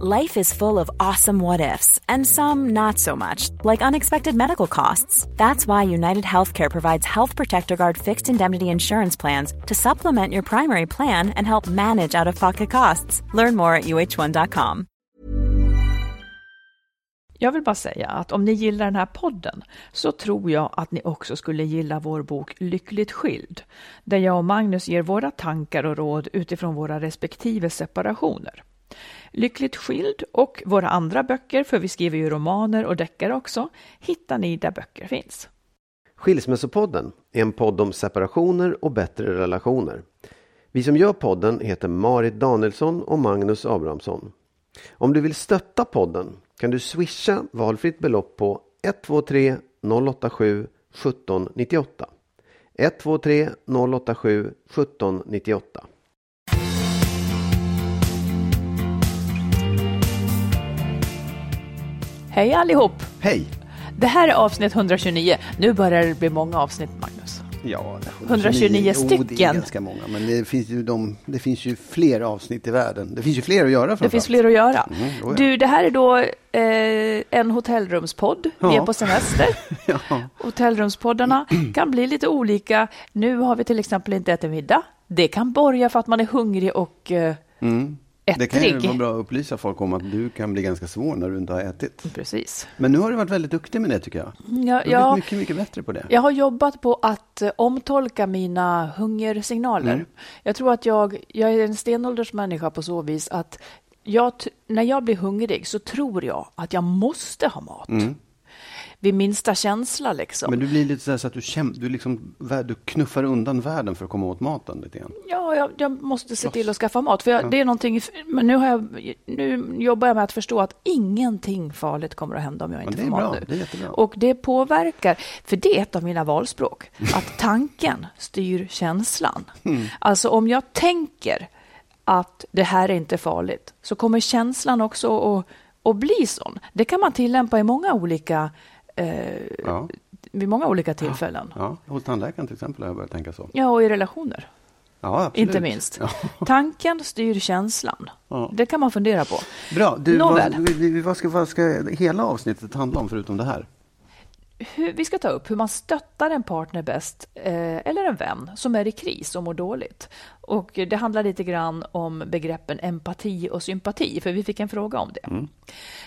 Life is full of awesome what ifs, and some not so much, like unexpected medical costs. That's why United Healthcare provides Health Protector Guard fixed indemnity insurance plans to supplement your primary plan and help manage out of pocket costs. Learn more at uh1.com. Jag vill bara säga att om ni gillar den här podden så tror jag att ni också skulle gilla vår bok Lyckligt skild, där jag och Magnus ger våra tankar och råd utifrån våra respektive separationer. Lyckligt skild och våra andra böcker, för vi skriver ju romaner och deckare också, hittar ni där böcker finns. Skilsmässopodden är en podd om separationer och bättre relationer. Vi som gör podden heter Marit Danielsson och Magnus Abrahamsson. Om du vill stötta podden kan du swisha valfritt belopp på 123 087 1798. 123 087 1798. Hej allihop! Hej! Det här är avsnitt 129. Nu börjar det bli många avsnitt, Magnus. Ja, 129 Oh, det är stycken. ganska många, men det finns, ju de, det finns ju fler avsnitt i världen. Det finns ju fler att göra Det finns fler att göra. Mm, ja. Du, det här är då eh, en hotellrumspodd. Vi är Ja. på semester. Ja. Hotellrumspoddarna kan bli lite olika. Nu har vi till exempel inte ätit middag. Det kan borga för att man är hungrig och eh, Mm. Det kan ju ettrig. vara bra att upplysa folk om att du kan bli ganska svår när du inte har ätit. Precis. Men nu har du varit väldigt duktig med det tycker jag. Ja, Du har blivit mycket, mycket bättre på det. jag har jobbat på att eh, omtolka mina hungersignaler. Mm. Jag tror att jag, jag är en stenåldersmänniska på så vis att jag, när jag blir hungrig så tror jag att jag måste ha mat. Vid minsta känsla liksom. Men du blir lite så, här så att du, käm, du, liksom, du knuffar undan världen för att komma åt maten lite grann. Ja, jag, jag måste se till att skaffa mat. För jag, det är någonting, men nu, har jag, nu jobbar jag med att förstå att ingenting farligt kommer att hända om jag inte får mat bra, nu. det är jättebra. Och det påverkar, för det är ett av mina valspråk, att tanken styr känslan. Mm. Alltså om jag tänker att det här är inte farligt, så kommer känslan också att, att bli sån. Det kan man tillämpa i många olika, eh, Ja, vid många olika tillfällen. ja. Hos tandläkaren till exempel har jag börjat tänka så. Ja, och i relationer. Ja. Inte minst. Ja. Tanken styr känslan. Ja. Det kan man fundera på. Bra, du, Nåväl. vad, vad, ska, vad ska hela avsnittet handla om förutom det här? Hur, vi ska ta upp hur man stöttar en partner bäst, eh, eller en vän, som är i kris och mår dåligt. Och det handlar lite grann om begreppen empati och sympati, för vi fick en fråga om det.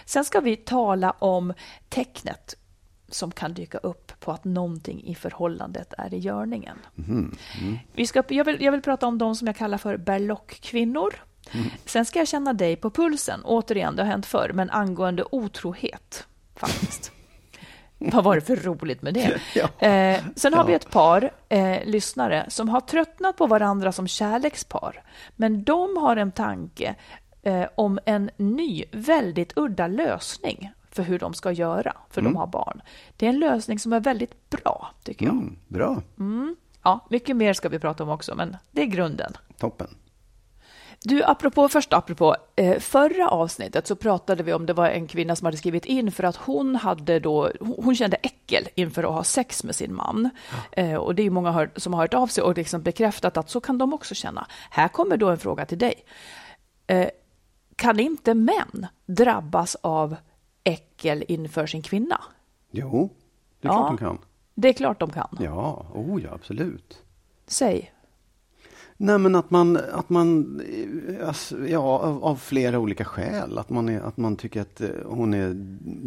Sen ska vi tala om tecknet som kan dyka upp på att någonting i förhållandet är i görningen. Vi ska, jag, vill, jag vill prata om de som jag kallar för berlockkvinnor. Sen ska jag känna dig på pulsen. Återigen, det har hänt förr, men angående otrohet faktiskt. Vad var det för roligt med det? Eh, sen har vi ett par eh, lyssnare som har tröttnat på varandra som kärlekspar. Men de har en tanke eh, om en ny, väldigt udda lösning för hur de ska göra, för de har barn. Det är en lösning som är väldigt bra, tycker jag. Mm, bra, Ja, mycket mer ska vi prata om också, men det är grunden. toppen. Du, apropå, först apropå, eh, förra avsnittet så pratade vi om det var en kvinna som hade skrivit in för att hon hade då, hon kände äckel inför att ha sex med sin man. Eh, och det är många som har hört av sig och liksom bekräftat att så kan de också känna. Här kommer då en fråga till dig. Eh, kan inte män drabbas av äckel inför sin kvinna? Jo, det är klart de kan. Det är klart de kan. Ja, oh ja, absolut. Säg. Nej, men att man, att man eh, alltså, ja, av, av flera olika skäl. Att man, är, att man tycker att eh, hon är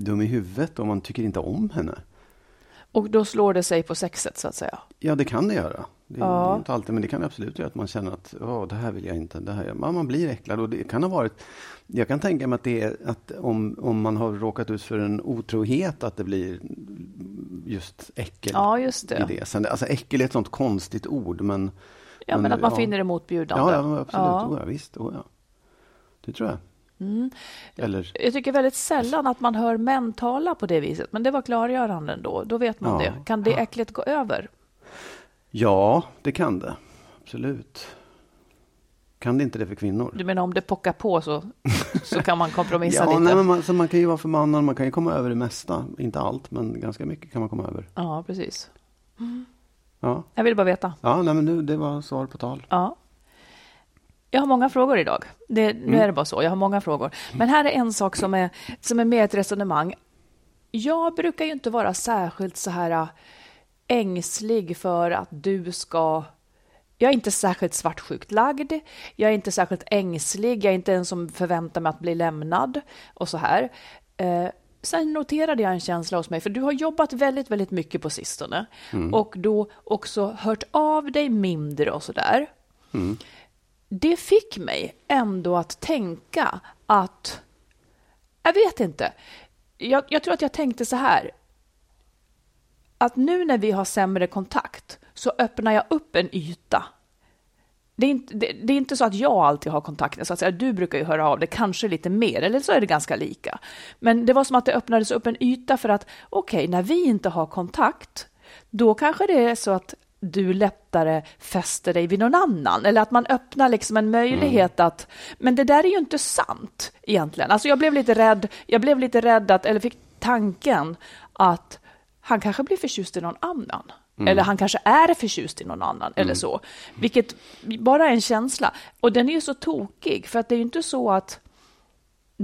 dum i huvudet och man tycker inte om henne. Och då slår det sig på sexet så att säga. Ja, det kan det göra. Det, Ja. är inte alltid, men det kan absolut göra att man känner att Åh, det här vill jag inte. Det här, ja, man blir äcklad och det kan ha varit Jag kan tänka mig att det är att om, om man har råkat ut för en otrohet att det blir just äckel Ja, just det. i det. Sen, alltså äckel är ett sånt konstigt ord, men Ja, men att man ja. finner det motbjudande. Ja, ja absolut. Ja. Oh, ja, visst. Oh, ja. Det tror jag. Eller, Jag tycker väldigt sällan att man hör män tala på det viset, men det var klargörande ändå. Då vet man Ja. det. Kan det äckligt gå över? ja, det kan det. Absolut. Kan det inte det för kvinnor? Du menar om det pockar på så, så kan man kompromissa Ja, lite? nej, men man, så man kan ju vara förmannad, man kan ju komma över det mesta. Inte allt, men ganska mycket kan man komma över. Ja, precis. Ja, Jag vill bara veta. ja nej, men nu, det var svar på tal. Ja. Jag har många frågor idag. Det, nu Mm. är det bara så. Jag har många frågor. Men här är en sak som är, som är mer ett resonemang. Jag brukar ju inte vara särskilt så här äh, ängslig för att du ska... Jag är inte särskilt svartsjukt lagd. Jag är inte särskilt ängslig. Jag är inte en som förväntar mig att bli lämnad och så här. Eh, sen noterade jag en känsla hos mig, för du har jobbat väldigt, väldigt mycket på sistone och då också hört av dig mindre och så där det fick mig ändå att tänka att... Jag vet inte. Jag, jag tror att jag tänkte så här. Att nu när vi har sämre kontakt så öppnar jag upp en yta. Det är, inte, det, det är inte så att jag alltid har kontakten. Så att säga. Du brukar ju höra av dig, kanske lite mer, eller så är det ganska lika. Men det var som att det öppnades upp en yta för att okej, när vi inte har kontakt, då kanske det är så att du lättare fäster dig vid någon annan. Eller att man öppnar liksom en möjlighet att... Men det där är ju inte sant egentligen. Alltså jag blev lite rädd. Jag blev lite rädd att, eller fick tanken att han kanske blir förtjust i någon annan. Eller han kanske är förtjust i någon annan eller så. Vilket bara är en känsla. Och den är ju så tokig för att det är ju inte så att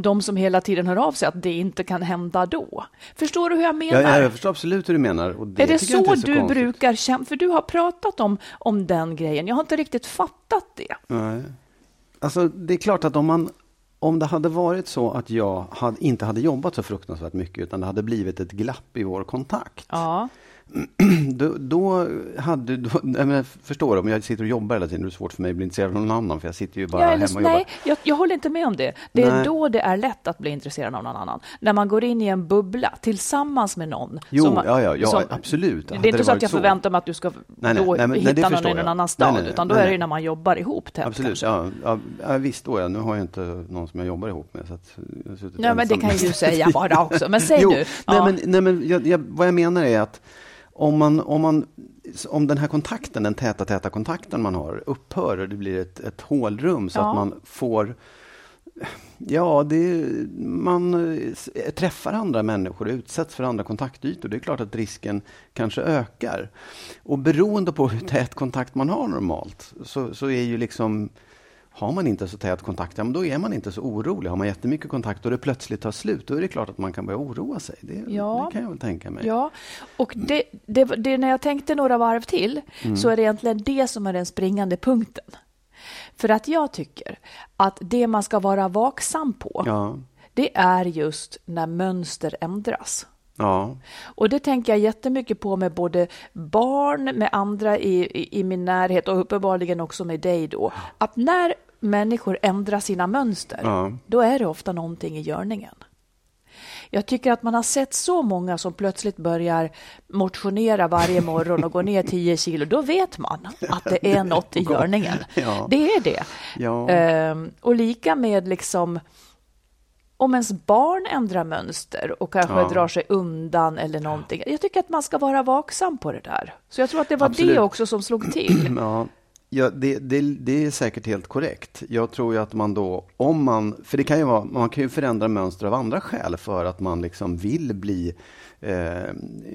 de som hela tiden hör av sig att det inte kan hända då. Förstår du hur jag menar? Ja, ja, jag förstår absolut hur du menar. Och det är det så, är du konstigt. brukar känna? För du har pratat om, om den grejen. Jag har inte riktigt fattat det. Nej. Alltså, det är klart att om man om det hade varit så att jag hade, inte hade jobbat så fruktansvärt mycket utan det hade blivit ett glapp i vår kontakt. Ja. Då, då hade då, nej, men jag förstår, om jag sitter och jobbar hela tiden, då är det svårt för mig att bli intresserad av någon annan, för jag sitter ju bara Ja, hemma och jobbar. nej, jag, jag håller inte med om det. Det är Nej. då det är lätt att bli intresserad av någon annan. När man går in i en bubbla tillsammans med någon. Jo, som ja, ja, ja som- absolut. Det är inte så varit att jag så. förväntar mig att du ska nej, då nej, men- nej, det hitta någon i någon annan stad, Nej, nej, utan då nej, är det nej. när man jobbar ihop tätt. Absolut, ja, ja, ja, visst då ja. Nu har jag inte någon som jag jobbar ihop med. Så att jag Ja, men det kan ju du säga bara också. Men säg jo, nu. Nej, men, nej, men jag, jag, vad jag menar är att om, man, om, man, om den här kontakten, den täta, täta kontakten man har upphör och det blir ett, ett hålrum så Ja. att man får Ja, det, man eh, träffar andra människor och utsätts för andra kontaktytor. Det är klart att risken kanske ökar. Och beroende på hur tät kontakt man har normalt så, så är ju liksom har man inte så tät kontakt, ja, men då är man inte så orolig. Har man jättemycket kontakt och det plötsligt tar slut, då är det klart att man kan börja oroa sig. Det, Ja. det kan jag väl tänka mig. Ja, och det, det, det, när jag tänkte några varv till Mm. så är det egentligen det som är den springande punkten. För att jag tycker att det man ska vara vaksam på, Ja. det är just när mönster ändras. Ja. Och det tänker jag jättemycket på med både barn, med andra i, i, i min närhet och uppenbarligen också med dig då. Att när människor ändrar sina mönster, Ja. då är det ofta någonting i görningen. Jag tycker att man har sett så många som plötsligt börjar motionera varje morgon och gå ner 10 kilo. Då vet man att det är något i görningen. Ja. Det är det. Ja. Ehm, och lika med liksom om ens barn ändrar mönster och kanske Ja. drar sig undan eller någonting. Jag tycker att man ska vara vaksam på det där. Så jag tror att det var Absolut. det också som slog till. Ja, ja det, det, det är säkert helt korrekt. Jag tror ju att man då, om man, för det kan ju vara, man kan ju förändra mönster av andra skäl för att man liksom vill bli, eh,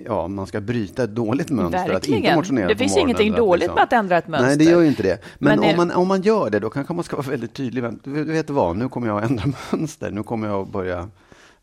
ja, man ska bryta ett dåligt mönster. Att inte Verkligen. motionera Det finns ingenting dåligt liksom- med att ändra ett mönster. Nej, det gör ju inte det. Men, Men, om, man, om man gör det, då kanske man ska vara väldigt tydlig. Du vet vad, nu kommer jag att ändra mönster. Nu kommer jag att börja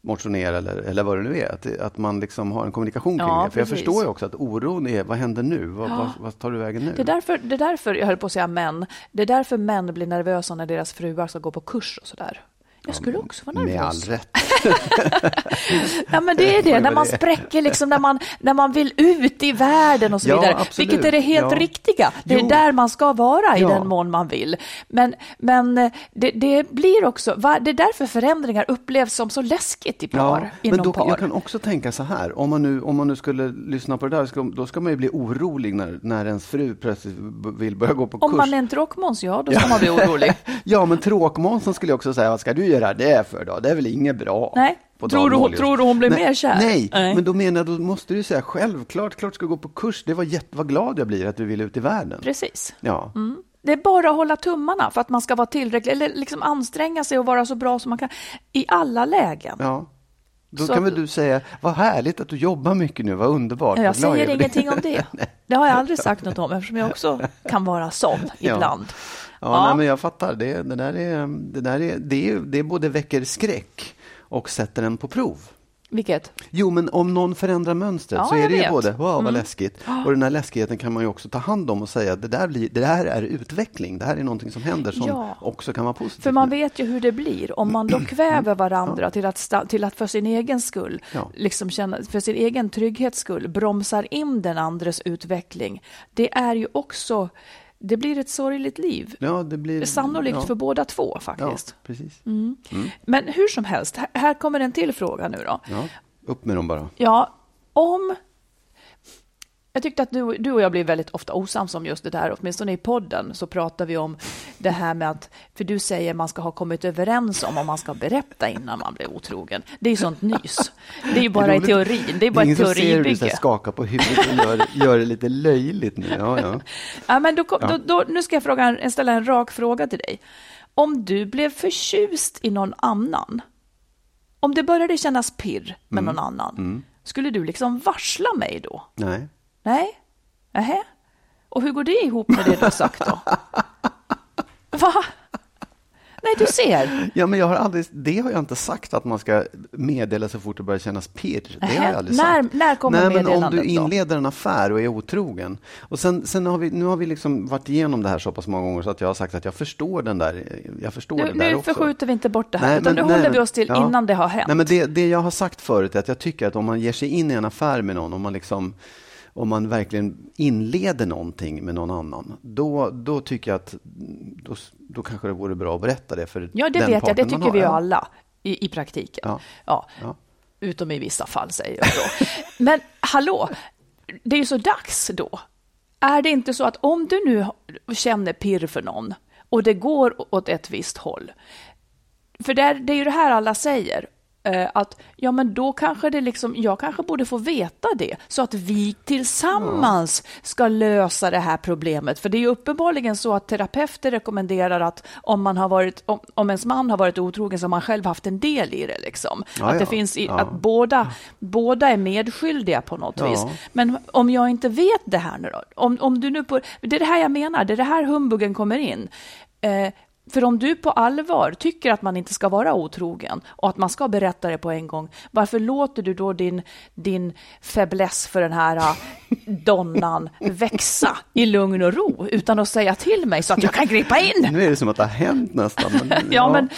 motionera eller, eller vad det nu är. Att, att man liksom har en kommunikation kring Ja, det. För jag precis. förstår ju också att oron är, vad händer nu? Vad, vad, vad tar du vägen nu? Det är, därför, det är därför, jag höll på att säga män, det är därför män blir nervösa när deras fruar ska gå på kurs och sådär. Jag skulle också vara nervös. Med all rätt. Ja, men det är det, när man spräcker, liksom, när, man, när man vill ut i världen och så Ja, vidare. absolut. Vilket är det helt Ja. riktiga. Det är Jo. där man ska vara i Ja. den mån man vill. Men, men eh, det, det blir också, det är därför förändringar upplevs som så läskigt i par, inom men då, par. jag kan också tänka så här, om man nu, om man nu skulle lyssna på det där, då ska man ju bli orolig när, när ens fru plötsligt vill börja gå på Om kurs. man är en tråkmåns, ja, då ska man bli orolig. Ja, men tråkmånsen skulle jag också säga, vad ska du göra det för då? Det är väl inget bra? Nej. Tror du, hon- tror du hon blir nej, mer kär? Nej, Nej. men då menar jag, då måste du säga självklart, klart ska gå på kurs. Det var jätte, vad glad jag blir att du vill ut i världen. Precis. Ja. Mm. Det är bara att hålla tummarna för att man ska vara tillräcklig, eller liksom anstränga sig och vara så bra som man kan i alla lägen. ja. Då Så kan väl du säga, vad härligt att du jobbar mycket nu, vad underbart. Jag vad säger är. ingenting om det. Det har jag aldrig sagt något om eftersom jag också kan vara sån ibland. Ja, Ja. Nej, men jag fattar. Det, det där är, det där är, det det både väcker skräck och sätter en på prov. Vilket? Jo, men om någon förändrar mönstret Ja, så är det ju. Mm. både wow, vad läskigt och den här läskigheten kan man ju också ta hand om och säga att det där, blir, det där är utveckling. Det här är någonting som händer som Ja. också kan vara positivt. För man vet ju hur det blir om man då kväver varandra till att, till att för sin egen skull, Ja. liksom känna, för sin egen trygghets skull, bromsar in den andres utveckling. Det är ju också, det blir ett sorgligt liv. Ja, det blir... Sannolikt ja, för båda två Ja, faktiskt. precis. Men hur som helst, här, här kommer en till fråga nu då. Ja, upp med dem bara. Ja, om... Jag tyckte att du, du och jag blir väldigt ofta osams om just det där, åtminstone i podden så pratar vi om det här med att, för du säger man ska ha kommit överens om om man ska berätta innan man blir otrogen. Det är ju sånt nys. Det är ju bara i teorin, det är bara ingen ett som ser hur du så här teoribygge. skakar på huvudet och gör, gör det lite löjligt nu. Ja, ja. Ja, men då, då, då, nu ska jag fråga, ställa en rak fråga till dig. Om du blev förtjust i någon annan, om det började kännas pirr med någon annan, skulle du liksom varsla mig då? Nej. Nej? Nähä? Och hur går det ihop med det du har sagt då? Va? Nej, du ser. Ja, men jag har aldrig, det har jag inte sagt att man ska meddela så fort det börjar kännas pirr. Det har jag aldrig när- sagt. när kommer Nej, men om du då? inleder en affär och är otrogen. Och sen, sen har vi, nu har vi liksom varit igenom det här så pass många gånger så att jag har sagt att jag förstår den där, jag förstår Nu, det där nu också. förskjuter vi inte bort det här, Nej, utan men- nu nej, håller vi oss till ja. innan det har hänt. Nej, men det, det jag har sagt förut är att jag tycker att om man ger sig in i en affär med någon, om man liksom om man verkligen inleder någonting med någon annan, då, då tycker jag att då, då kanske det vore bra att berätta det för ja, det den vet jag. Det tycker har. vi ju alla i, i praktiken. Ja. Ja. Ja. Utom i vissa fall, säger jag då. Men hallå, det är ju så dags då. Är det inte så att om du nu känner pirr för någon och det går åt ett visst håll, för det är, det är ju det här alla säger, eh, att ja men då kanske det liksom, jag kanske borde få veta det, så att vi tillsammans ska lösa det här problemet. För det är ju uppenbarligen så att terapeuter rekommenderar att om, man har varit, om, om ens man har varit otrogen så har man själv haft en del i det. Liksom. Ja, att det ja. finns i, Ja. att båda, båda är medskyldiga på något vis. Men om jag inte vet det här nu då? Om, om du nu på, det är det här jag menar, det är det här humbuggen kommer in. Eh, för om du på allvar tycker att man inte ska vara otrogen och att man ska berätta det på en gång, varför låter du då din, din fäbless för den här äh, donnan växa i lugn och ro utan att säga till mig så att jag kan gripa in? Nu är det som att det har hänt nästan. Men, Ja, men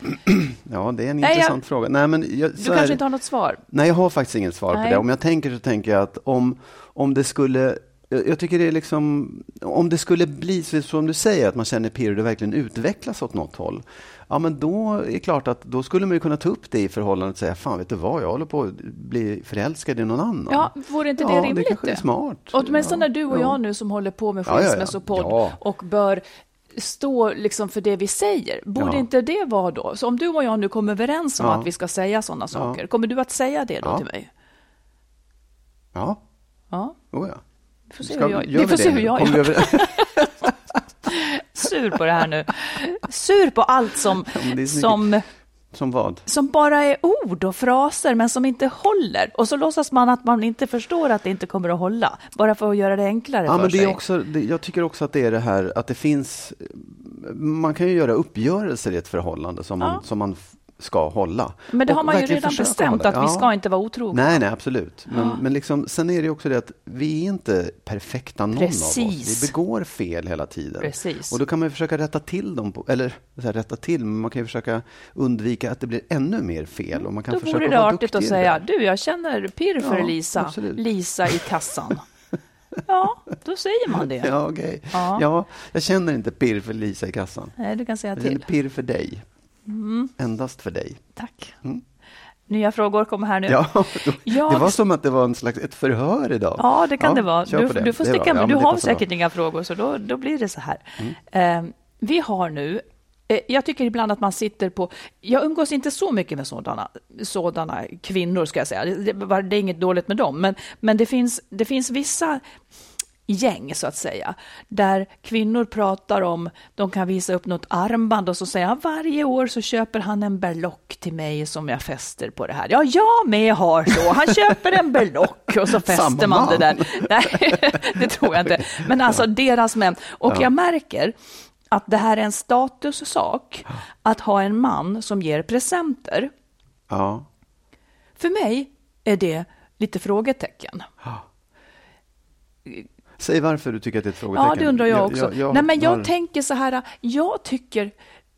ja, det är en Nej, jag- intressant fråga. Nej, men jag, du kanske det. inte har något svar? Nej, jag har faktiskt inget svar Nej. på det. Om jag tänker så tänker jag att om, om det skulle jag tycker det är liksom, om det skulle bli så som du säger, att man känner pirr och det verkligen utvecklas åt något håll. Ja, men då är det klart att då skulle man ju kunna ta upp det i förhållandet och säga, fan vet du vad, jag håller på att bli förälskad i någon annan. Ja, vore inte det ja, rimligt? det kanske är smart. Åtminstone ja, du och ja. jag nu som håller på med Ja, ja, ja. skilsmässopodd Ja. och bör stå liksom för det vi säger. Borde Ja. inte det vara då? Så om du och jag nu kommer överens om Ja. att vi ska säga sådana saker, kommer du att säga det då Ja. till mig? Ja, Ja, oh ja. Får se Ska hur jag, vi får se hur jag gör. över- Sur på det här nu. Sur på allt som, Ja, som, Som vad? som bara är ord och fraser men som inte håller. Och så låtsas man att man inte förstår att det inte kommer att hålla. Bara för att göra det enklare Ja, för men det sig. är också, det, jag tycker också att det är det här att det finns, man kan ju göra uppgörelser i ett förhållande som man, Ja. som man ska hålla. Men det har man ju redan bestämt att vi Ja. ska inte vara otrogna. Nej, nej, absolut. Men, men liksom, sen är det också det att vi är inte perfekta någon av oss. Precis. Vi begår fel hela tiden. Precis. Och då kan man ju försöka rätta till dem, på, eller här, rätta till, men man kan ju försöka undvika att det blir ännu mer fel. Och man kan Då försöka vore det artigt att säga, du, jag känner pirr för Ja, Lisa. absolut. Lisa i kassan. ja, då säger man det. Ja, okej. Ja. Ja. jag känner inte pirr för Lisa i kassan. Nej, du kan säga Jag känner till. Pirr för dig. Endast för dig. Tack. Mm. Nya frågor kommer här nu. Ja, då, det var som att det var en slags ett förhör idag. Ja, det kan det vara. Du, det. du får sticka ja, du men har passar bra. Mm. säkert inga frågor, så då, då blir det så här. Eh, vi har nu Eh, jag tycker ibland att man sitter på... Jag umgås inte så mycket med sådana, sådana kvinnor, ska jag säga. Det, det, det är inget dåligt med dem, men, men det, finns, det finns vissa gäng, så att säga, där kvinnor pratar om, de kan visa upp något armband och så säger han varje år så köper han en berlock till mig som jag fäster på det här. Ja, jag med har så. Han köper en berlock och så fäster man det där. Nej, det tror jag inte. Men alltså deras män. Och ja. jag märker att det här är en statussak, att ha en man som ger presenter. Ja. För mig är det lite frågetecken. Säg varför du tycker att det är ett frågetecken. Ja, det undrar jag också. Jag, jag, Nej, men jag har... tänker så här, jag tycker,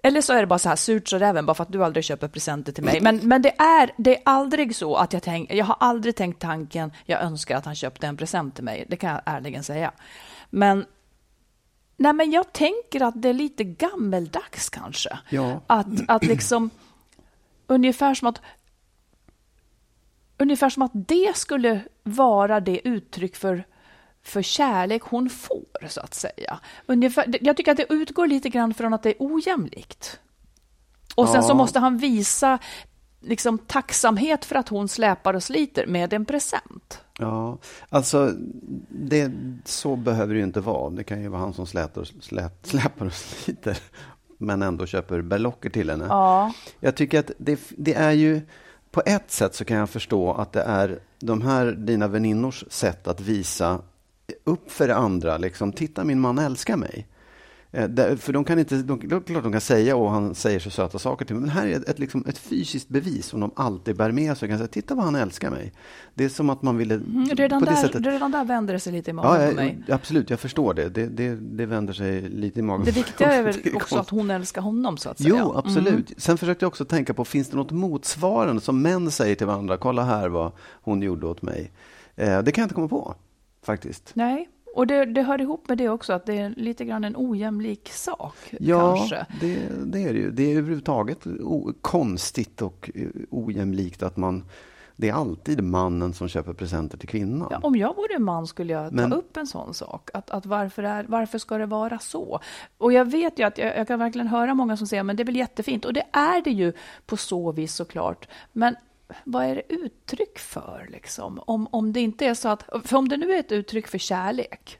eller så är det bara så här, surt så även bara för att du aldrig köper presenter till mig. Men, men det, är, det är aldrig så att jag tänker, jag har aldrig tänkt tanken, jag önskar att han köpte en present till mig. Det kan jag ärligen säga. Men Nej, men jag tänker att det är lite gammeldags kanske. Ja. Att, att liksom, ungefär som att Ungefär som att det skulle vara det uttryck för, för kärlek hon får, så att säga. Ungefär, jag tycker att det utgår lite grann från att det är ojämlikt. Och sen ja. så måste han visa liksom, tacksamhet för att hon släpar och sliter med en present. Ja, alltså det, så behöver det ju inte vara. Det kan ju vara han som slätar och, släpar och sliter men ändå köper berlocker till henne. Ja. Jag tycker att det, det, är ju... På ett sätt så kan jag förstå att det är de här dina väninnors sätt att visa upp för andra. Liksom, Titta, min man älskar mig. Eh, för de kan inte, de, klart de kan säga och han säger så söta saker till mig, men här är ett, ett, liksom, ett fysiskt bevis som de alltid bär med sig. kan säga, titta vad han älskar mig. Det är som att man ville... Mm, redan, där, sättet... redan där vänder det sig lite i magen ja, på mig. Absolut, jag förstår det. Det, det. det vänder sig lite i magen. Det viktiga är väl också att hon älskar honom så att säga. Jo, absolut. Mm. Sen försökte jag också tänka på, finns det något motsvarande som män säger till varandra? Kolla här vad hon gjorde åt mig. Eh, det kan jag inte komma på, faktiskt. Nej. Och det, det, hör ihop med det också, att det är lite grann en ojämlik sak. Ja, kanske. Det, det är det ju. Det är överhuvudtaget o, konstigt och eh, ojämlikt att man det är alltid mannen som köper presenter till kvinnan. Ja, om jag vore man skulle jag Men, ta upp en sån sak. Att, att varför, är, varför ska det vara så? Och jag vet ju att jag, jag kan verkligen höra många som säger men det är väl jättefint. Och det är det ju på så vis såklart. Men vad är det uttryck för? Liksom? Om, om det inte är så att, för om det nu är ett uttryck för kärlek,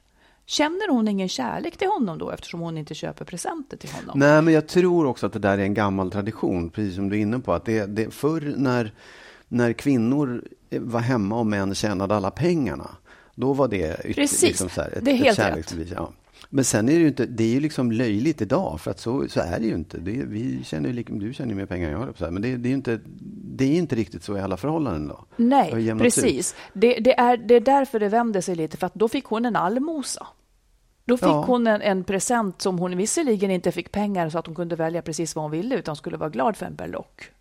Känner hon ingen kärlek till honom då eftersom hon inte köper presenter till honom? Nej, men jag tror också att det där är en gammal tradition, precis som du är inne på. Att det, det, förr när, när kvinnor var hemma och män tjänade alla pengarna, då var det, precis, liksom här, ett, det är helt ett rätt. Ja. Men sen är det ju inte, det är ju liksom löjligt idag, för att så, så är det ju inte. Det, vi känner ju, du tjänar ju mer pengar än jag har, men det, det, är inte, det är inte riktigt så i alla förhållanden. Då. Nej, precis. Det, det, är, det är därför det vänder sig lite, för att då fick hon en allmosa. Då fick ja. hon en, en, present som hon visserligen inte fick pengar så att hon kunde välja precis vad hon ville, utan skulle vara glad för en berlock.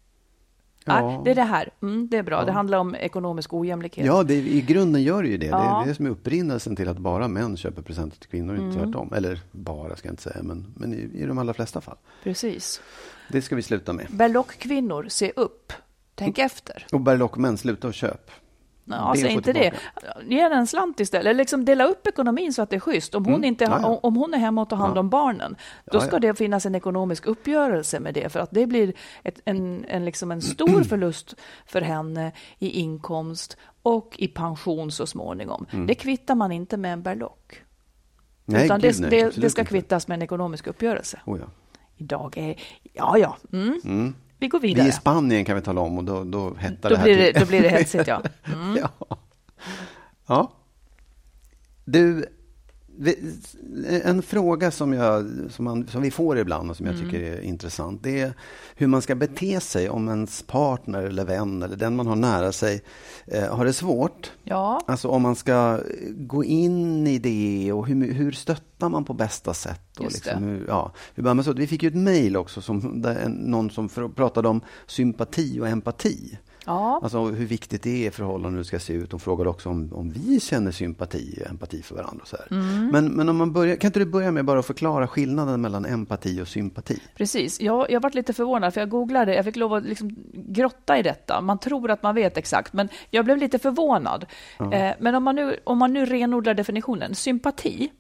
Ja. det är det här. Mm, det är bra. Ja. Det handlar om ekonomisk ojämlikhet. Ja, det, i grunden gör det ju det. Ja. Det är det som är upprinnelsen till att bara män köper presenter till kvinnor, mm. inte tvärtom. Eller bara, ska jag inte säga, men, men i, i de allra flesta fall. Precis. Det ska vi sluta med. Berlockkvinnor, se upp. Tänk efter. Och berlockmän, sluta och köp. Ja, säg inte det. Ge henne en slant istället. Liksom dela upp ekonomin så att det är schysst. Om hon, mm. inte, ja, ja. om hon är hemma och tar hand om barnen, då ska det finnas en ekonomisk uppgörelse med det. För att det blir ett, en, en, liksom en stor förlust för henne i inkomst och i pension så småningom. Mm. Det kvittar man inte med en berlock. Nej, Utan det, nej, det, det, ska kvittas med en ekonomisk uppgörelse. Oh. Idag är... Ja, ja. Mm. Vi går vidare. Vi är i Spanien kan vi tala om och då, då hettar då det här. Blir det, då blir det hetsigt, ja. Mm. ja. ja. Du, en fråga som, jag, som, man, som vi får ibland och som jag mm. tycker är intressant, det är hur man ska bete sig om ens partner eller vän eller den man har nära sig eh, har det svårt. Ja. Alltså om man ska gå in i det och hur, hur stöttar man på bästa sätt? Och Just liksom, hur, ja, hur så, vi fick ju ett mejl också, som, där någon som pratade om sympati och empati. Ja. Alltså hur viktigt det är förhållanden hur det ska se ut. De frågar också om, om vi känner sympati och empati för varandra. Så mm. Men, men om man börjar, kan inte du börja med bara att förklara skillnaden mellan empati och sympati? Precis. Jag, jag varit lite förvånad för jag googlade. Jag fick lov att liksom grotta i detta. Man tror att man vet exakt, men jag blev lite förvånad. Ja. Eh, men om man, nu, om man nu renodlar definitionen. Sympati,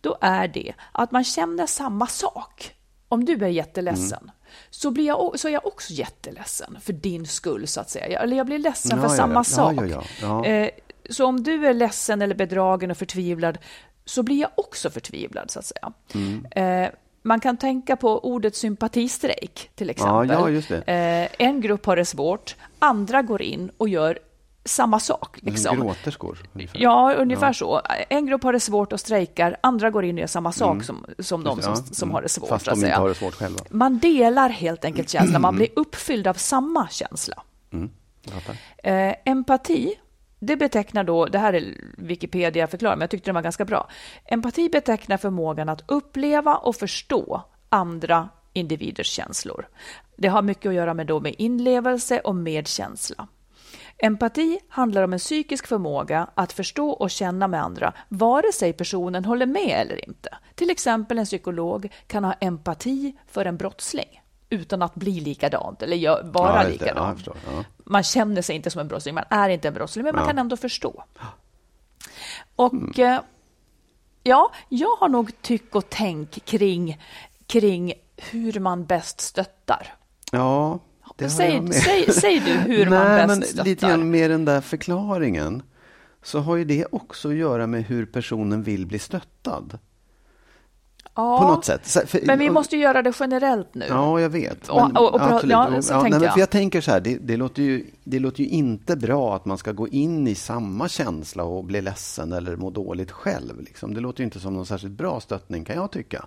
då är det att man känner samma sak om du är jätteledsen, mm. Så, blir jag, så är jag också jätteledsen för din skull, så att säga. Eller jag blir ledsen ja, för ja, samma ja. sak. Eh, så om du är ledsen eller bedragen och förtvivlad, så blir jag också förtvivlad, så att säga. Mm. Eh, man kan tänka på ordet sympatistrejk, till exempel. Ja, ja, eh, en grupp har det svårt, andra går in och gör samma sak. Liksom. Gråterskor? Ungefär. Ja, ungefär ja. så. En grupp har det svårt och strejkar, andra går in gör samma sak mm. som, som de som, som har det svårt. Fast de inte har det svårt själva. Man delar helt enkelt känslan, man blir uppfylld av samma känsla. Mm. Eh, empati, det betecknar då, det här är Wikipedia förklarar, men jag tyckte den var ganska bra. Empati betecknar förmågan att uppleva och förstå andra individers känslor. Det har mycket att göra med, då med inlevelse och medkänsla. Empati handlar om en psykisk förmåga att förstå och känna med andra, vare sig personen håller med eller inte. Till exempel en psykolog kan ha empati för en brottsling utan att bli likadant eller vara ja, likadant. Ja, ja. Man känner sig inte som en brottsling, man är inte en brottsling, men man kan ändå förstå. Och mm. ja, jag har nog tyck och tänk kring, kring hur man bäst stöttar. Ja, det säg, säg, säg, du hur Nej, man bäst men stöttar. Lite grann med den där förklaringen så har ju det också att göra med hur personen vill bli stöttad. Ja, på något sätt. För, men vi måste göra det generellt nu. Ja, jag vet. Men, och, och, absolut. Ja, så ja, nej, jag. För jag tänker så här, det, det, låter ju, det låter ju inte bra att man ska gå in i samma känsla och bli ledsen eller må dåligt själv. Liksom. Det låter ju inte som någon särskilt bra stöttning, kan jag tycka.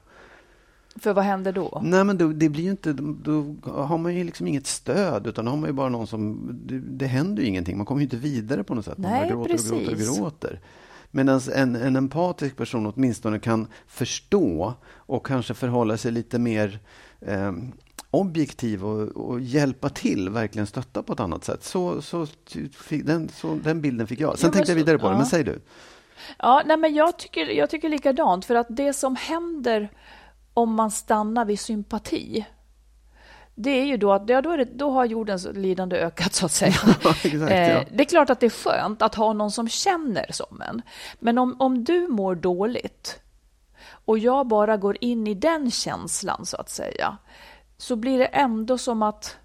För vad händer då? Nej, men då, det blir inte, då har man ju liksom inget stöd, utan då har man ju bara någon som... Det, det händer ju ingenting, man kommer ju inte vidare på något sätt. Nej, man gråter precis. och gråter och gråter. Medan en, en empatisk person åtminstone kan förstå och kanske förhålla sig lite mer eh, objektiv och, och, hjälpa till, verkligen stötta på ett annat sätt. Så, så, den, så den bilden fick jag. Sen ja, tänkte jag vidare på ja. det, men säg du. Ja, nej, men jag tycker, jag tycker likadant, för att det som händer om man stannar vid sympati, det är ju då att ja, då, det, då har jordens lidande ökat, så att säga. exakt, ja. eh, det är klart att det är skönt att ha någon som känner som en. Men om, om du mår dåligt och jag bara går in i den känslan, så att säga, så blir det ändå som att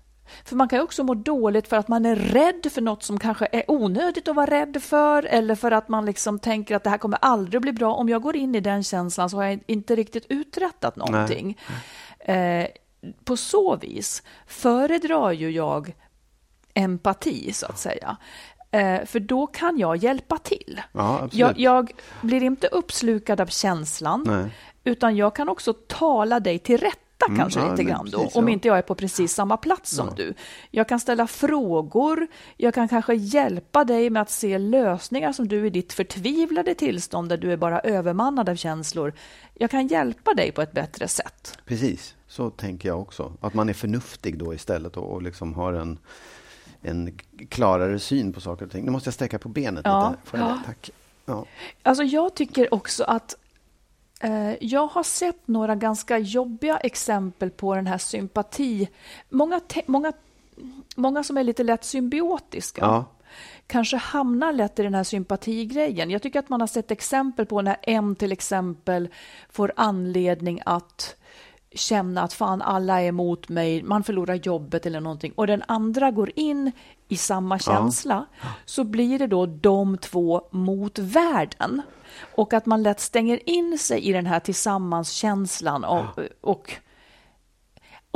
för man kan också må dåligt för att man är rädd för något som kanske är onödigt att vara rädd för eller för att man liksom tänker att det här kommer aldrig bli bra. Om jag går in i den känslan så har jag inte riktigt uträttat någonting. Eh, på så vis föredrar ju jag empati, så att säga. Eh, för då kan jag hjälpa till. Ja, jag, jag, blir inte uppslukad av känslan, Nej. utan jag kan också tala dig till rätta mm, kanske ja, lite grann då, precis, om ja. inte jag är på precis samma plats som du. Jag kan ställa frågor, jag kan kanske hjälpa dig med att se lösningar som du i ditt förtvivlade tillstånd, där du är bara övermannad av känslor. Jag kan hjälpa dig på ett bättre sätt. Precis. Så tänker jag också. Att man är förnuftig då istället och, och liksom har en, en klarare syn på saker och ting. Nu måste jag sträcka på benet ja. lite. Får jag ja. Tack. Ja. Alltså jag tycker också att jag har sett några ganska jobbiga exempel på den här sympati. Många, många, många som är lite lätt symbiotiska. Ja kanske hamnar lätt i den här sympatigrejen. Jag tycker att man har sett exempel på när en till exempel får anledning att känna att fan alla är emot mig, man förlorar jobbet eller någonting och den andra går in i samma känsla ja. så blir det då de två mot världen. Och att man lätt stänger in sig i den här tillsammanskänslan och, och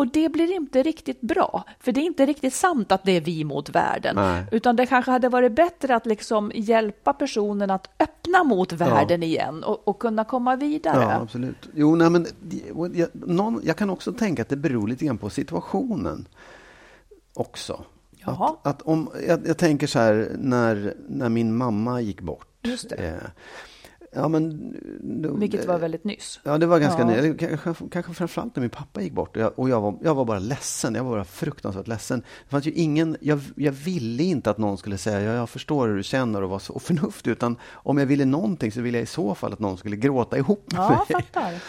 och det blir inte riktigt bra, för det är inte riktigt sant att det är vi mot världen. Nej. Utan det kanske hade varit bättre att liksom hjälpa personen att öppna mot världen ja. igen och, och, kunna komma vidare. Ja, absolut. Jo, nej, men jag, någon, jag kan också tänka att det beror lite grann på situationen också. Att, att, om, jag, jag, tänker så här, när, när min mamma gick bort. Just det. Eh, Ja, men, då, Vilket var väldigt nyss. Ja, det var ganska ja. nyss. Kanske, kanske framförallt när min pappa gick bort. Och, jag, och jag, var, jag var bara ledsen. Jag var bara fruktansvärt ledsen. Det fanns ju ingen, jag, jag ville inte att någon skulle säga ja, jag förstår hur du känner och vara så förnuftig. Utan om jag ville någonting så ville jag i så fall att någon skulle gråta ihop med ja, mig. Fattar.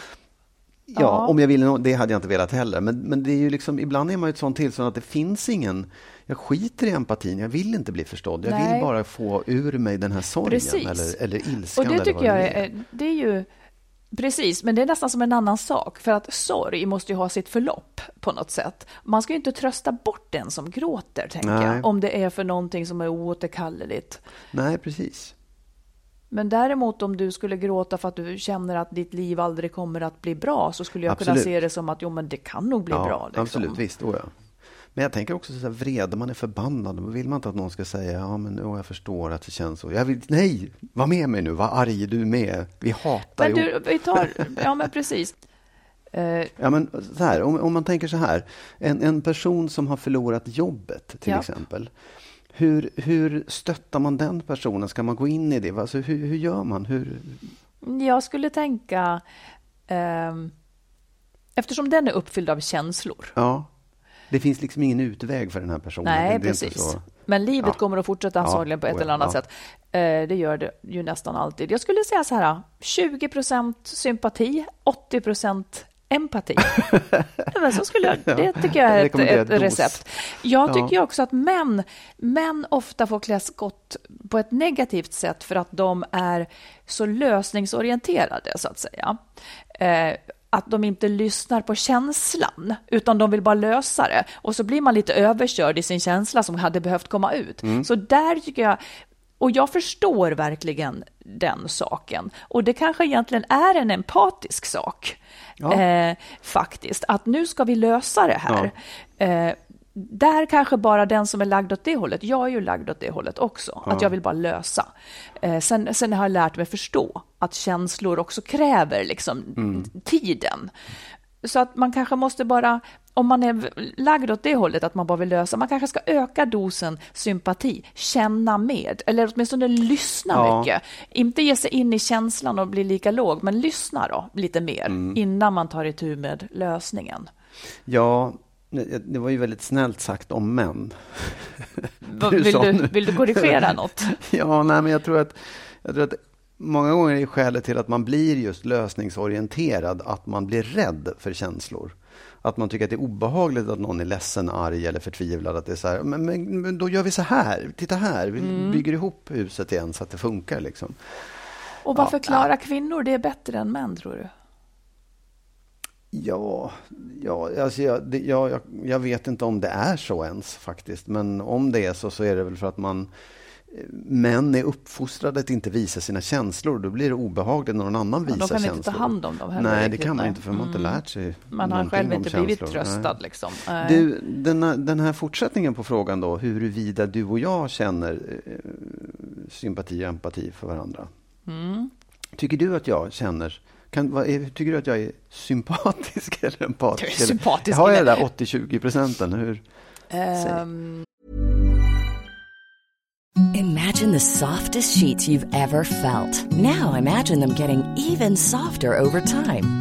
Ja, ja, om jag ville det hade jag inte velat heller. Men, men det är ju liksom, ibland är man i ett sånt tillstånd att det finns ingen jag skiter i empatin, jag vill inte bli förstådd. Jag Nej. vill bara få ur mig den här sorgen eller, eller ilskan. Och det tycker jag är, det är ju Precis, men det är nästan som en annan sak. För att sorg måste ju ha sitt förlopp på något sätt. Man ska ju inte trösta bort den som gråter, tänker Nej. jag. Om det är för någonting som är oåterkalleligt. Nej, precis. Men däremot om du skulle gråta för att du känner att ditt liv aldrig kommer att bli bra så skulle jag kunna Absolut. se det som att jo, men det kan nog bli ja, bra. Liksom. Absolut, visst. Oh, ja. Men jag tänker också så här, vrede, man är förbannad. Då vill man inte att någon ska säga, ja men oh, jag förstår att det känns så. Jag vill, nej, var med mig nu, var arg du med. Vi hatar Men du, vi tar, ja men precis. Eh, Ja, men så här, om, om man tänker så här, en, en person som har förlorat jobbet till Ja. exempel. Hur, hur stöttar man den personen? Ska man gå in i det? Alltså, hur, hur gör man? Hur, Jag skulle tänka, ehm, eftersom den är uppfylld av känslor. ja, det finns liksom ingen utväg för den här personen. Nej, precis. Men livet Ja. kommer att fortsätta antagligen på ett eller annat ja. sätt. Eh, det gör det ju nästan alltid. Jag skulle säga så här, 20 procent sympati, 80 procent empati. Ja, Men så skulle jag, det tycker jag är ett, ett recept. Jag Ja. tycker ju också att män, män ofta får klä skott på ett negativt sätt för att de är så lösningsorienterade, så att säga. Att de inte lyssnar på känslan, utan de vill bara lösa det. Och så blir man lite överkörd i sin känsla som hade behövt komma ut. Mm. Så där tycker jag, och jag förstår verkligen den saken. Och det kanske egentligen är en empatisk sak, Ja. eh, faktiskt. Att nu ska vi lösa det här. Eh, där kanske bara den som är lagd åt det hållet, jag är ju lagd åt det hållet också, att jag vill bara lösa. Eh, sen, sen har jag lärt mig förstå att känslor också kräver liksom tiden. Så att man kanske måste bara, om man är lagd åt det hållet, att man bara vill lösa, man kanske ska öka dosen sympati, känna med, eller åtminstone lyssna Ja. mycket. Inte ge sig in i känslan och bli lika låg, men lyssna då lite mer innan man tar itu med lösningen. Ja, det var ju väldigt snällt sagt om män. Du Vill du, vill du korrigera något? Ja, nej, men jag tror att, jag tror att många gånger är skälet till att man blir just lösningsorienterad att man blir rädd för känslor. Att man tycker att det är obehagligt att någon är ledsen, arg eller förtvivlad. Att det är så här, men, men, men då gör vi så här, titta här, vi Mm. bygger ihop huset igen så att det funkar. Liksom. Och varför klarar kvinnor det bättre än män, tror du? Ja, ja, alltså jag, det, ja jag, jag vet inte om det är så ens faktiskt. Men om det är så, så är det väl för att man eh, Män är uppfostrade att inte visa sina känslor. Då blir det obehagligt när någon annan Ja, visar de kan känslor. inte ta hand om dem heller Nej, det kan man inte för man har inte Mm. lärt sig Man har själv inte blivit känslor. tröstad. Liksom. Du, den här, den här fortsättningen på frågan då, huruvida du och jag känner eh, sympati och empati för varandra. Mm. Tycker du att jag känner kan, vad är, tycker du att jag är sympatisk eller empatisk? Du är sympatisk, Har jag det där 80-20 procenten? Hur? Ehm, Imagine the softest sheets you've ever felt. Now imagine them getting even softer over time.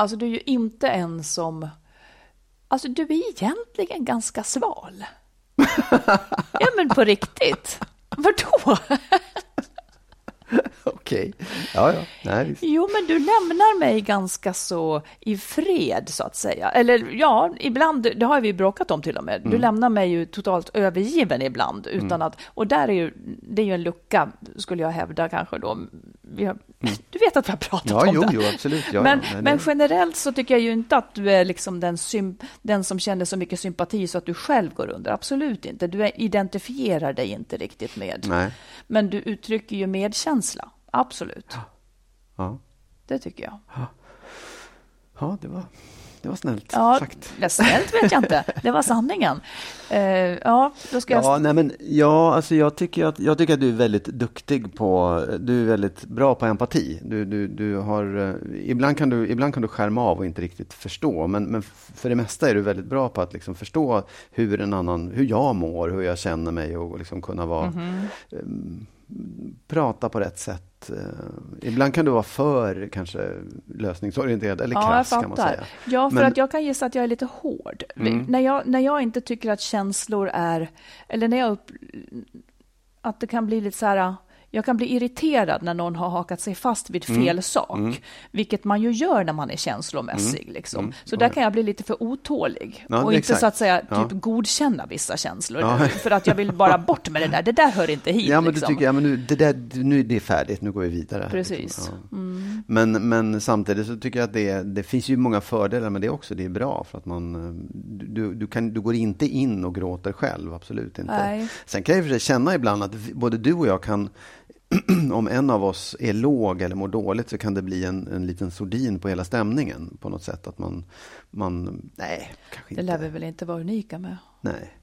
Alltså, du är ju inte en som... Alltså, du är egentligen ganska sval. ja, men på riktigt. Vadå? Okej. Ja, ja. Nej. Jo, men du lämnar mig ganska så i fred, så att säga. Eller ja, ibland, det har vi bråkat om till och med. Du Mm. lämnar mig ju totalt övergiven ibland. Utan att, och där är ju, det är ju en lucka, skulle jag hävda kanske då. Har, Du vet att vi har pratat Mm. Ja, om jo, det. jo, absolut. Ja, men, ja. Men generellt så tycker jag ju inte att du är liksom den, den som känner så mycket sympati så att du själv går under. Absolut inte. Du identifierar dig inte riktigt med. Nej. Men du uttrycker ju medkänsla. Absolut. Ja. Det tycker jag. ja, det var, det var snällt Ja, sagt. det snällt vet jag inte. Det var sanningen. Eh, ja, då ska Ja, jag... nej men, ja alltså jag, tycker att, jag tycker att du är väldigt duktig på, du är väldigt bra på empati. Du, du, du har, eh, ibland, kan du, ibland kan du skärma av och inte riktigt förstå, men, men för det mesta är du väldigt bra på att liksom förstå hur en annan, hur jag mår, hur jag känner mig och liksom kunna vara, Mhm. em, prata på rätt sätt. Eh, ibland kan du vara för kanske lösningsorienterad eller Ja, krass kan man säga. Ja, för Men- att jag kan gissa att jag är lite hård. Mm. När, jag, när jag inte tycker att känslor är... Eller när jag upp, Att det kan bli lite så här... Jag kan bli irriterad när någon har hakat sig fast vid Mm. fel sak, vilket man ju gör när man är känslomässig. Liksom. Mm. Så där kan jag bli lite för otålig Ja, och inte exakt. så att säga typ Ja. godkänna vissa känslor. Ja. För att jag vill bara bort med det där. Det där hör inte hit. Ja, men liksom. du tycker, ja, men nu, det där, nu är det färdigt, nu går vi vidare. Precis. Liksom. Mm. Men, men samtidigt så tycker jag att det, det finns ju många fördelar med det också. Det är bra för att man, du, du, kan, du går inte in och gråter själv, absolut inte. Nej. Sen kan jag i och för sig känna ibland att både du och jag kan, om en av oss är låg eller mår dåligt så kan det bli en, en liten sordin på hela stämningen på något sätt. Att man, man nej, kanske Det inte. lär vi väl inte vara unika med. Nej.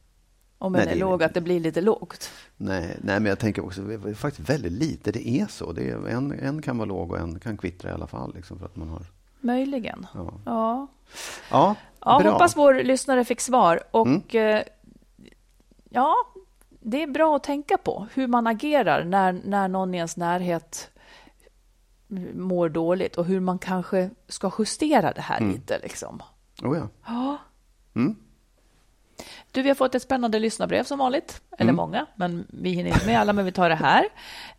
Om Nej, en det är är låg, det att det blir lite lågt. Nej, nej, men jag tänker också, det är faktiskt väldigt lite, det är så. Det är, en, en kan vara låg och en kan kvittra i alla fall. Liksom, för att man har, Möjligen. ja. Ja. Ja, Ja, bra. hoppas vår lyssnare fick svar. Och Mm. eh, ja, det är bra att tänka på hur man agerar när, när någon i ens närhet mår dåligt och hur man kanske ska justera det här lite. Liksom. Oh, ja. Ja. Mm. Du, vi har fått ett spännande lyssnarbrev som vanligt. Eller Mm. många, men vi hinner inte med alla, men vi tar det här.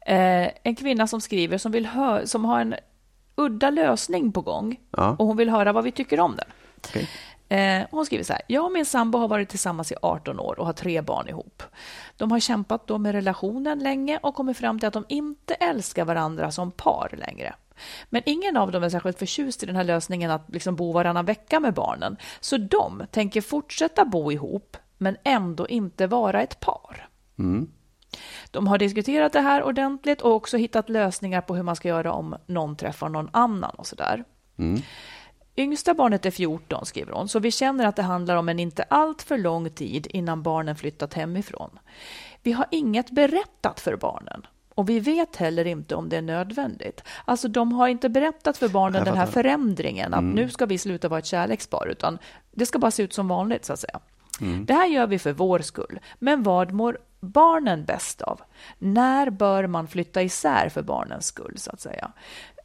Eh, en kvinna som skriver som, vill hö- som har en udda lösning på gång Ja. och hon vill höra vad vi tycker om den. Okej. Eh, hon skriver så här. Jag och min sambo har varit tillsammans i 18 år och har tre barn ihop. De har kämpat då med relationen länge och kommit fram till att de inte älskar varandra som par längre. Men ingen av dem är särskilt förtjust i den här lösningen att liksom bo varannan vecka med barnen. Så de tänker fortsätta bo ihop, men ändå inte vara ett par. Mm. De har diskuterat det här ordentligt och också hittat lösningar på hur man ska göra om någon träffar någon annan och sådär. Mm. Yngsta barnet är 14, skriver hon, så vi känner att det handlar om en inte allt för lång tid innan barnen flyttat hemifrån. Vi har inget berättat för barnen och vi vet heller inte om det är nödvändigt. Alltså, de har inte berättat för barnen den här förändringen, att nu ska vi sluta vara ett kärlekspar, utan det ska bara se ut som vanligt, så att säga. Det här gör vi för vår skull. Men vad mår barnen bäst av? När bör man flytta isär för barnens skull, så att säga?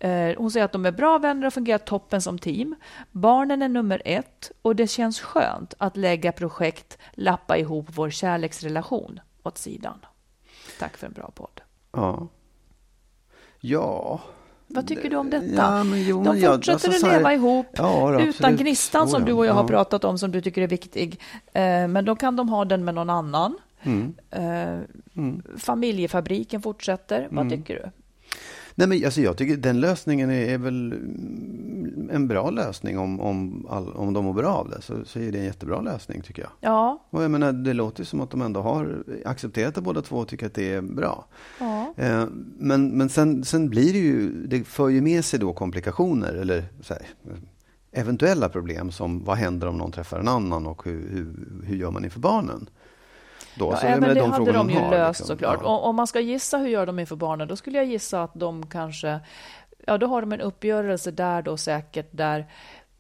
Eh, Hon säger att de är bra vänner och fungerar toppen som team. Barnen är nummer ett och det känns skönt att lägga projekt lappa ihop vår kärleksrelation åt sidan. Tack för en bra podd. Ja. Ja. Vad tycker du om detta? Ja, men jo, De fortsätter alltså, att så här- leva ihop Ja, då, utan absolut. gnistan som ja. du och jag har Ja. pratat om som du tycker är viktig. Eh, Men då kan de ha den med någon annan. Mm. Eh, Familjefabriken fortsätter. Vad tycker du? Nej, men alltså, jag tycker den lösningen är, är väl mm, en bra lösning om, om, all, om de mår bra av det. Så, så är det en jättebra lösning tycker jag. Ja, Och jag menar, det låter som att de ändå har accepterat det båda två och tycker att det är bra. ja. Eh, Men, men sen, sen blir det ju, det för ju med sig då komplikationer eller här, eventuella problem som vad händer om någon träffar en annan och hur, hur, hur gör man inför barnen? Då, Ja, så men det de hade de ju har, löst liksom. såklart. Ja. Om man ska gissa hur gör de inför barnen, då skulle jag gissa att de kanske... Ja, då har de en uppgörelse där då säkert där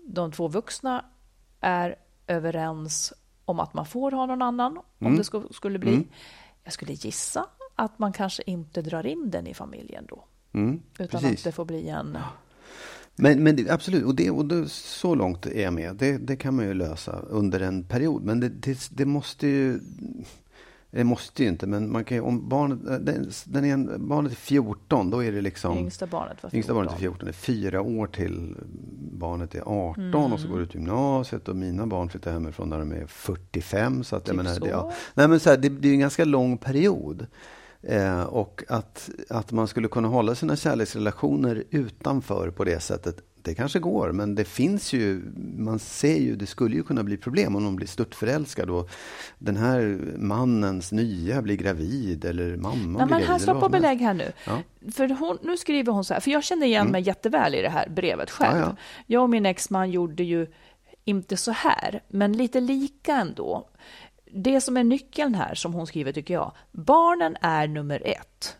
de två vuxna är överens om att man får ha någon annan, om Mm. det sku- skulle bli. Mm. Jag skulle gissa att man kanske inte drar in den i familjen då, Mm, utan precis. att det får bli en... Men, men absolut, och, det, och det, så långt är jag med. Det, det kan man ju lösa under en period. Men det, det, det måste ju... Det måste ju inte, men man kan, ju- om barnet, eh, den, den är en, barnet är 14, då är det liksom... Yngsta barnet var 14. Yngsta barnet är 14, det är fyra år till barnet är 18 och Mm. så går ut gymnasiet och mina barn flyttar hemifrån när de är 45. Så att, jag Typ menar, så. Det, ja. Nej, men så här, det, det är en ganska lång period. Eh, och att, att man skulle kunna hålla sina kärleksrelationer utanför på det sättet, det kanske går, men det finns ju, man ser ju, det skulle ju kunna bli problem om någon blir störtförälskad och den här mannens nya blir gravid eller mamma Nej, blir men gravid. här stopp belägg här nu. Ja. För hon, nu skriver hon så här, för jag känner igen mig jätteväl i det här brevet själv. Ja, ja. Jag och min exman gjorde ju inte så här, men lite lika ändå. Det som är nyckeln här, som hon skriver, tycker jag, barnen är nummer ett.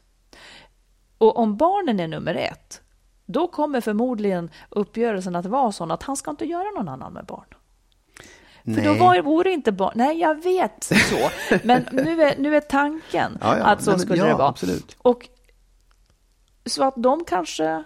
Och om barnen är nummer ett, då kommer förmodligen uppgörelsen att vara sån att han ska inte göra någon annan med barn. För då Nej. var, vore inte barn... Nej, jag vet så. Men nu är, nu är tanken Ja, ja. att så Nej, men skulle ja, det vara. absolut. Och så att de kanske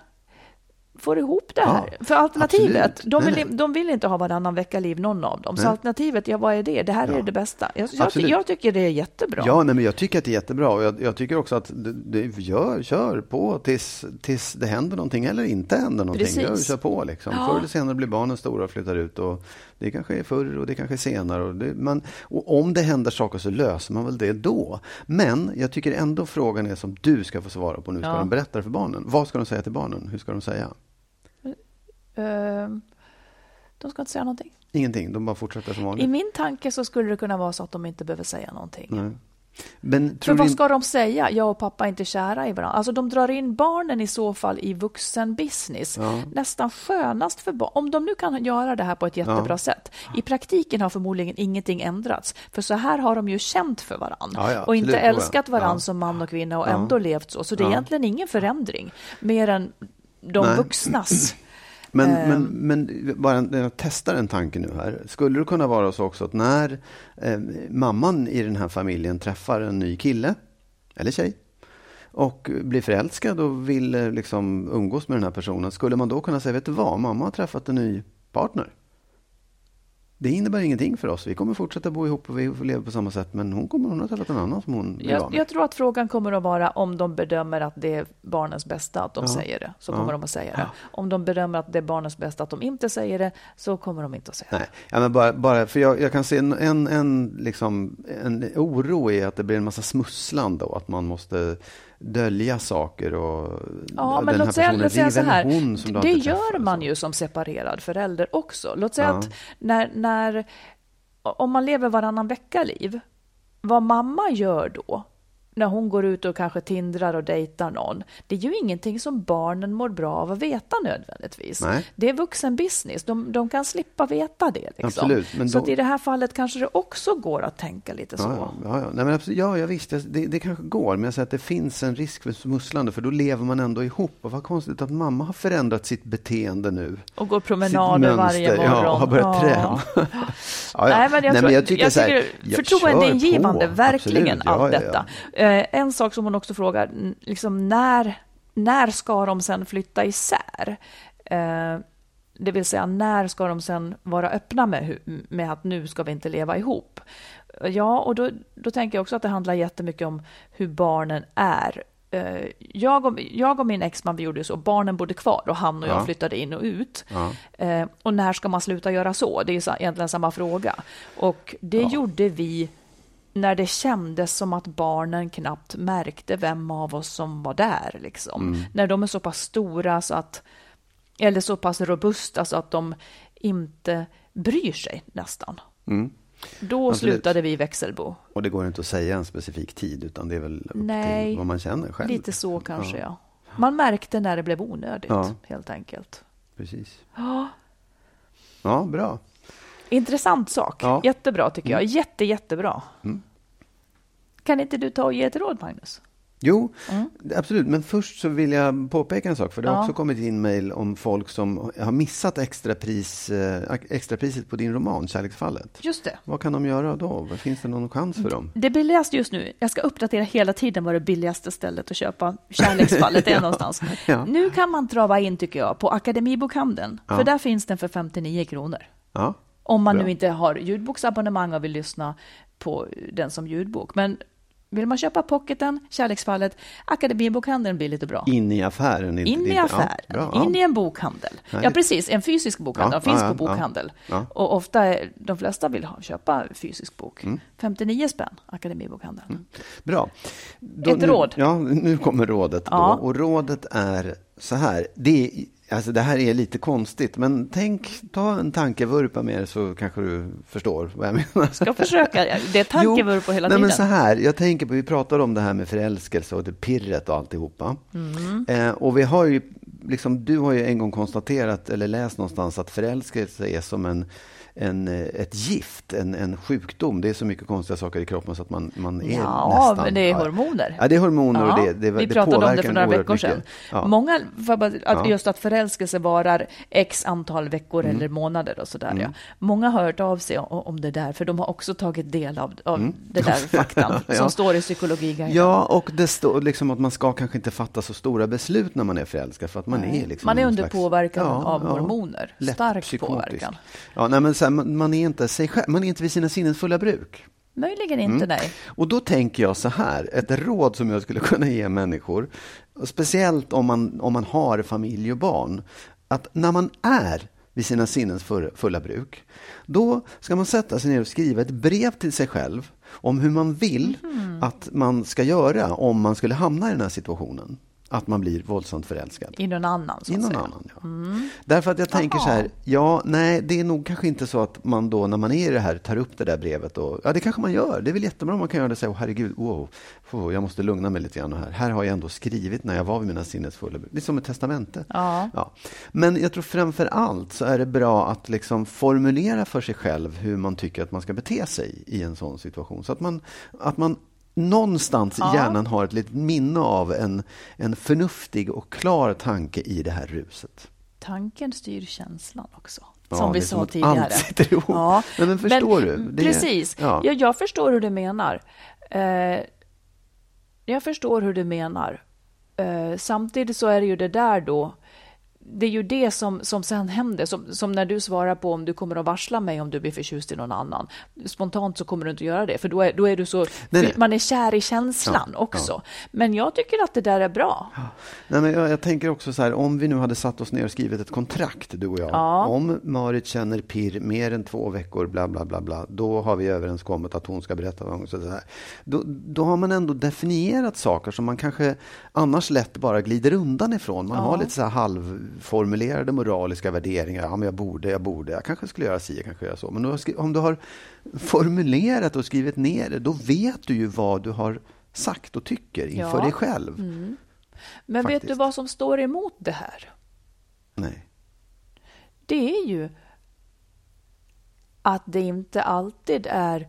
får ihop det Ja, här. För alternativet, absolut. de vill, nej. de vill inte ha varannan vecka-liv, någon av dem. Så Nej. alternativet, ja vad är det? Det här Ja. är det bästa. Jag, jag, jag tycker det är jättebra. Ja, nej, men jag tycker att det är jättebra. Och jag, jag tycker också att det, det, gör, kör på tills, tills det händer någonting eller inte händer någonting. Precis. Gör, kör på liksom. Ja. Förr eller senare blir barnen stora och flyttar ut. Och det kanske är förr och det kanske är senare. Och, det, man, och om det händer saker så löser man väl det då. Men jag tycker ändå frågan är som du ska få svara på nu. Ska Ja. de berätta det för barnen? Vad ska de säga till barnen? Hur ska de säga? Ehm, de ska inte säga någonting. Ingenting, de bara fortsätter som I vanligt. min tanke så skulle det kunna vara så att de inte behöver säga någonting. Nej. Men För vad ska de säga? Jag och pappa är inte kära i varandra. Alltså de drar in barnen i så fall i vuxenbusiness. Ja. Nästan skönast för barn. Om de nu kan göra det här på ett jättebra Ja. sätt. I praktiken har förmodligen ingenting ändrats. För så här har de ju känt för varandra. Ja, och inte älskat varandra som man och kvinna och ändå levt så. Så det är egentligen ingen förändring. Mer än de Nej. vuxnas. Men, Ehm. men, men bara jag testar en tanke nu här. Skulle det kunna vara så också att när eh, mamman i den här familjen träffar en ny kille eller tjej och blir förälskad och vill eh, liksom umgås med den här personen. Skulle man då kunna säga, vet du vad, mamma har träffat en ny partner. Det innebär ingenting för oss. Vi kommer fortsätta bo ihop och vi lever på samma sätt. Men hon kommer hon har träffat en annan som hon vill vara Jag, med. jag tror att frågan kommer att vara om de bedömer att det är barnens bästa att de Ja. säger det, så Ja. kommer de att säga det. Om de bedömer att det är barnens bästa att de inte säger det, så kommer de inte att säga det. Nej, ja, men bara, bara, för jag, jag kan se en, en, en, liksom, en oro i att det blir en massa smusslande och att man måste dölja saker. Och, Ja, men låt säga, låt säga det så här. det alltid gör man så. ju som separerad förälder också. Låt säga Ja. att när, när, om man lever varannan vecka-liv, vad mamma gör då, när hon går ut och kanske tindrar och dejtar någon, det är ju ingenting som barnen mår bra av att veta nödvändigtvis. Nej. Det är vuxen business, de, de kan slippa veta det. Liksom. Absolut, men Så då- att i det här fallet kanske det också går att tänka lite så. Ja, ja, ja, ja. Nej, men absolut, ja, ja visst, det, det, kanske går. Men jag säger att det finns en risk för smusslande, för då lever man ändå ihop. Och vad konstigt att mamma har förändrat sitt beteende nu. Och går promenader varje morgon. Ja, och har börjat Ja. träna. ja, ja. Nej, men jag, tror, jag tycker, så här, ja, förtroendeingivande, verkligen, Absolut, allt detta. Ja. Eh, en sak som hon också frågar, liksom när, när ska de sen flytta isär? Eh, det vill säga, när ska de sen vara öppna med, med att nu ska vi inte leva ihop? Ja, och då, då tänker jag också att det handlar jättemycket om hur barnen är. Eh, Jag och, jag och min exman vi gjorde så, barnen bodde kvar och han och jag Ja. flyttade in och ut. Ja. Eh, och när ska man sluta göra så? Det är egentligen samma fråga. Och det gjorde vi när det kändes som att barnen knappt märkte vem av oss som var där. Liksom. Mm. När de är så pass stora så att, eller så pass robusta så att de inte bryr sig nästan. Mm. Då Absolut. slutade vi växelbo. Och det går inte att säga en specifik tid, utan det är väl upp Nej, till vad man känner själv. Lite så kanske, ja. Man märkte när det blev onödigt, Ja. helt enkelt. Precis. Ja. Ja, bra. Intressant sak. Ja. Jättebra tycker jag. Jätte, jättebra. Mm. Kan inte du ta och ge ett råd, Magnus? Jo, absolut. Men först så vill jag påpeka en sak. För det har Mm. Ja. också kommit in mejl om folk som har missat extrapris, eh, extrapriset på din roman, Kärleksfallet. Just det. Vad kan de göra då? Finns det någon chans för dem? Det billigaste just nu, jag ska uppdatera hela tiden vad det billigaste stället att köpa kärleksfallet är någonstans. Ja. Nu kan man trava in, tycker jag, på Akademibokhandeln. Ja. För där finns den för 59 kronor. Om man Bra. nu inte har ljudboksabonnemang och vill lyssna på den som ljudbok. Men Vill man köpa pocketen, Kärleksfallet, Akademibokhandeln blir lite bra. In i affären. inte- In i affären, Ja, bra, ja. in i en bokhandel. Nej, Ja, precis. En fysisk bokhandel. Ja, De finns ja, på bokhandel. Och ofta, är, de flesta vill ha, köpa fysisk bok. Mm. 59 spänn, Akademibokhandeln. Bra. Då, Ett nu, råd. Ja, nu kommer rådet. Då. Och rådet är så här. Det, är- alltså det här är lite konstigt, men tänk, ta en tankevurpa med det så kanske du förstår vad jag menar. Ska försöka. Det är tankevurp på hela nej, tiden. Men så här, jag tänker på, vi pratade om det här med förälskelse och det pirret och alltihopa. Mm. Eh, och vi har ju, liksom, du har ju en gång konstaterat eller läst någonstans att förälskelse är som en en, eh, ett gift, en, en sjukdom. Det är så mycket konstiga saker i kroppen så att man, man är Ja, nästan... men det är ja. hormoner. Ja, det är hormoner och Ja, det, det, vi det pratade om det för några veckor sedan. Ja. Många, att Ja. just att förälskelse varar x antal veckor Mm. eller månader och sådär. Ja. Många har hört av sig om, om det där, för de har också tagit del av, av det där faktan Mm. Ja. som står i psykologiguiden. Ja, och det står liksom att man ska kanske inte fatta så stora beslut när man är förälskad. För att man Nej. är liksom Man är under slags- påverkan av hormoner. lätt Stark påverkan. Ja, nej, men så här, man, man är inte sig själv, man är inte vid sina sinnens fulla bruk. Möjligen inte, Mm. nej. Och då tänker jag så här, ett råd som jag skulle kunna ge människor, speciellt om man, om man har familj och barn, att när man är vid sina sinnens full- fulla bruk, då ska man sätta sig ner och skriva ett brev till sig själv om hur man vill Mhm. att man ska göra om man skulle hamna i den här situationen. Att man blir våldsamt förälskad. I någon annan, så I någon annan, ja. Därför att jag tänker så Jaha. här, ja, nej, det är nog kanske inte så att man då när man är i det här tar upp det där brevet och, ja det kanske man gör, det är väl jättebra om man kan göra det och säga, åh herregud, wow, oh, jag måste lugna mig lite grann här. Här har jag ändå skrivit när jag var vid mina sinnesfulla, det är som ett testamente. Ja. Ja. Men jag tror framför allt så är det bra att liksom formulera för sig själv hur man tycker att man ska bete sig i en sån situation. Så att man, att man någonstans i hjärnan har ett litet minne av en, en förnuftig och klar tanke i det här ruset. Tanken styr känslan också. Ja, som vi är som sa att tidigare. allt sitter ihop. Nej, men förstår du? Det är- precis. ja. Ja. Jag, förstår hur du menar. Eh, jag förstår hur du menar. Eh, samtidigt så är det ju det där då. Det är ju det som, som sen händer. Som, som när du svarar på om du kommer att varsla mig om du blir förtjust i någon annan. Spontant så kommer du inte göra det. För då är, då är du så... Nej. Man är kär i känslan Ja, också. Men jag tycker att det där är bra. Nej, men jag, jag tänker också så här, om vi nu hade satt oss ner och skrivit ett kontrakt, du och jag. Ja. Om Marit känner pirr mer än två veckor, bla bla bla, bla då har vi överenskommit att hon ska berätta vad hon ska säga. Då, då har man ändå definierat saker som man kanske annars lätt bara glider undan ifrån. Man har lite så här halvformulerade moraliska värderingar. Ja, men jag borde, jag borde, jag kanske skulle göra si, jag kanske göra så. Men om du har formulerat och skrivit ner det, då vet du ju vad du har sagt och tycker inför Ja. dig själv. Men vet du Faktiskt. vad som står emot det här? Nej. det är ju att det inte alltid är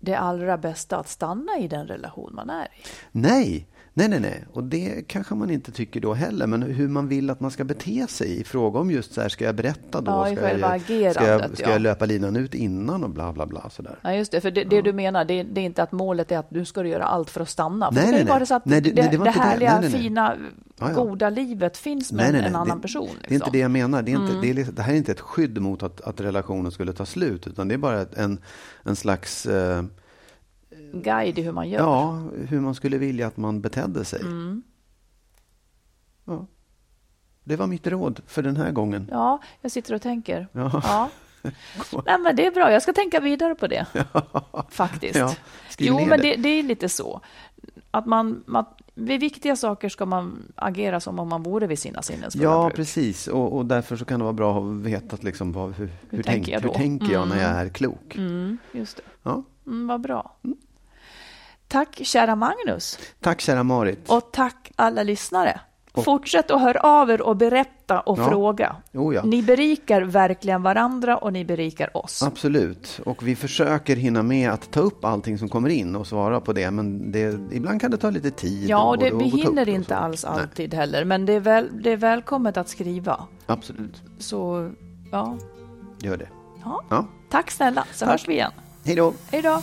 det allra bästa att stanna i den relation man är i. Nej, nej, nej, nej. Och det kanske man inte tycker då heller. Men hur man vill att man ska bete sig i fråga om just så här, ska jag berätta då? Ja, ska jag, ska jag, ska ja. jag löpa linan ut innan och bla, bla, bla sådär. Ja, just det. För det, det du menar, det, det är inte att målet är att du ska göra allt för att stanna. För Nej, det kan nej, ju nej. vara så att Nej, det, härliga, fina, Ja, ja. goda livet finns med en annan person. Det är inte liksom. det jag menar. Det, är inte, det, är, liksom- det här är inte ett skydd mot att, att relationen skulle ta slut. Utan det är bara ett- en, en slags, eh, Guide i hur man gör. ja, hur man skulle vilja att man betedde sig. Mm. Ja. Det var mitt råd för den här gången. Ja, jag sitter och tänker. Ja. Ja. Nej, men det är bra. Jag ska tänka vidare på det. Faktiskt. Ja, jo, men det. det, är lite så. Att man, man, vid viktiga saker ska man agera som om man vore vid sina sinnens Ja, precis. Och, och därför så kan det vara bra att veta att liksom, vad, hur, hur, tänker tänk, jag hur tänker jag när jag är klok. Mm, just det. Ja. Mm, vad bra. Tack, kära Magnus. Tack kära Marit. Och tack alla lyssnare. Fortsätt att höra av er och berätta och Ja. fråga. Oh, ja. Ni berikar verkligen varandra och ni berikar oss. Absolut. Och vi försöker hinna med att ta upp allting som kommer in och svara på det. Men det, ibland kan det ta lite tid. Ja, och det, att vi hinner och inte alls Nej, alltid heller, men det är, väl, det är välkommet att skriva. absolut. Så ja, Gör det. ja. Ja. tack snälla, så Tack. hörs vi igen. Hej då. Hej då!